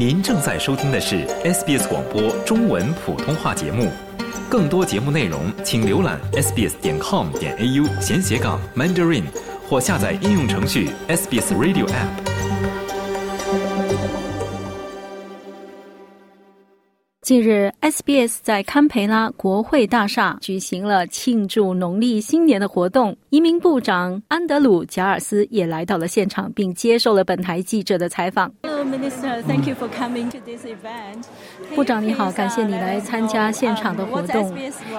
您正在收听的是 SBS 广播中文普通话节目。更多节目内容，请浏览 sbs 点 com 点 au 闲斜杠 mandarin，或下载应用程序 SBS Radio App。近日，SBS 在堪培拉国会大厦举行了庆祝农历新年的活动。移民部长安德鲁·贾尔斯也来到了现场，并接受了本台记者的采访。Minister. Thank you for coming to this event. 部长你好，感谢你来参加现场的活动。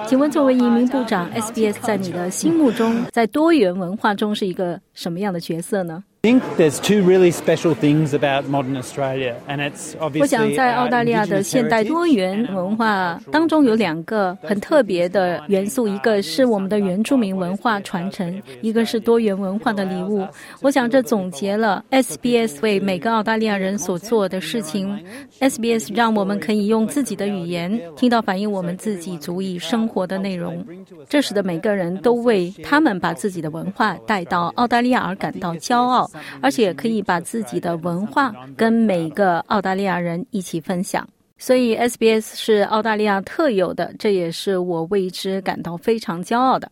请问，作为一名部长，SBS 在你的心目中，在多元文化中是一个什么样的角色呢？I think there's two really special things about modern Australia, and it's 我想在澳大利亚的现代多元文化当中有两个很特别的元素，一个是我们的原住民文化传承，一个是多元文化的礼物。我想这总结了 SBS 为每个澳大利亚人所做的事情。SBS 让我们可以用自己的语言听到反映我们自己足以生活的内容，这使得每个人都为他们把自己的文化带到澳大利亚而感到骄傲，而且可以把自己的文化跟每个澳大利亚人一起分享。所以 SBS 是澳大利亚特有的，这也是我为之感到非常骄傲的。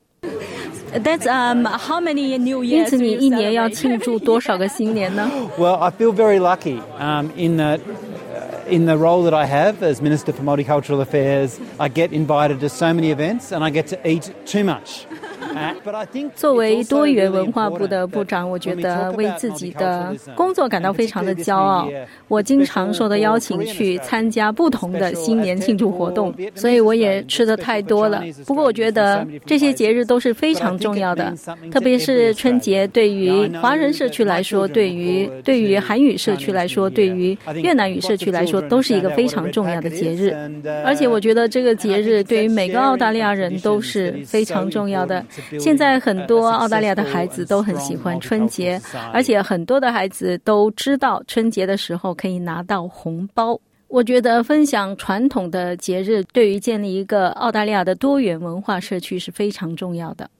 That's um how many New 因 Years 此，你 do you 一年要 celebrate? 庆祝多少个新年呢？ Well, I feel very lucky um, in that. uh, In the role that I have as Minister for Multicultural Affairs, I get invited to so many events and I get to eat too much. Uh, 作为多元文化部的部长，我觉得为自己的工作感到非常的骄傲。我经常受到邀请去参加不同的新年庆祝活动，所以我也吃的太多了。不过我觉得这些节日都是非常重要的，特别是春节，对于华人社区来说，对于对于韩语社区来说，对于越南语社区来说，都是一个非常重要的节日。而且我觉得这个节日对于每个澳大利亚人都是非常重要的。现在很多澳大利亚的孩子都很喜欢春节，而且很多的孩子都知道春节的时候可以拿到红包。我觉得分享传统的节日，对于建立一个澳大利亚的多元文化社区是非常重要的。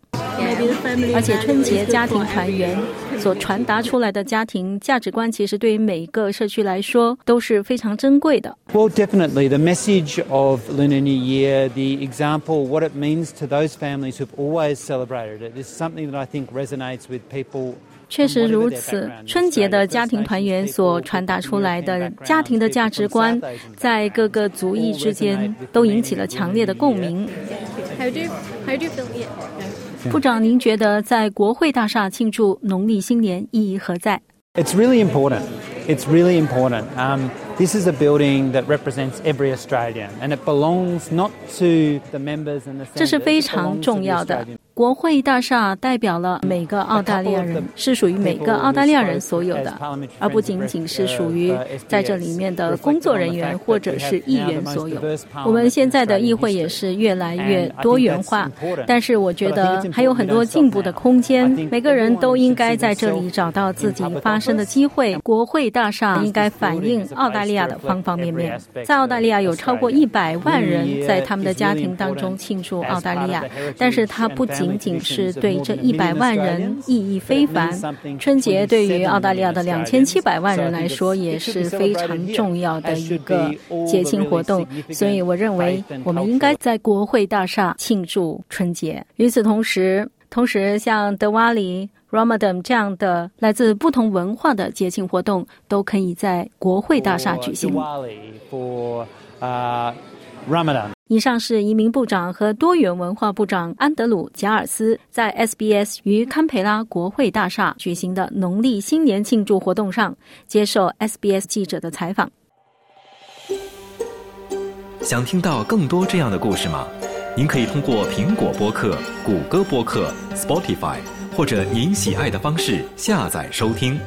而且春节家庭团圆所传达出来的家庭价值观，其实对于每一个社区来说都是非常珍贵的。Well, definitely. The message of Lunar New Year, the example, what it means to those families who've always celebrated it, is something that I think resonates with people. 确实如此，春节的家庭团圆所传达出来的家庭的价值观，在各个族裔之间都引起了强烈的共鸣。How do you how do you feel? 部长，您觉得在国会大厦庆祝农历新年意义何在？It's really important. It's really important. Um, this is a building that represents every Australian, and it belongs not to the members and the 这是 senators, 非常重要的。国会大厦代表了每个澳大利亚人，是属于每个澳大利亚人所有的，而不仅仅是属于在这里面的工作人员或者是议员所有。我们现在的议会也是越来越多元化，但是我觉得还有很多进步的空间。每个人都应该在这里找到自己发声的机会。国会大厦应该反映澳大利亚的方方面面。在澳大利亚有超过一百万人在他们的家庭当中庆祝澳大利亚，但是它不仅仅是对这一百万人意义非凡。春节对于澳大利亚的两千七百万人来说也是非常重要的一个节庆活动，所以我认为我们应该在国会大厦庆祝春节。与此同时，同时像德瓦里、Ramadan 这样的来自不同文化的节庆活动，都可以在国会大厦举行。Uh, Ramadan. 以上是移民部长和多元文化部长安德鲁·贾尔斯在 SBS 于堪培拉国会大厦举行的农历新年庆祝活动上接受 SBS 记者的采访。想听到更多这样的故事吗？您可以通过苹果播客、谷歌播客、Spotify 或者您喜爱的方式下载收听。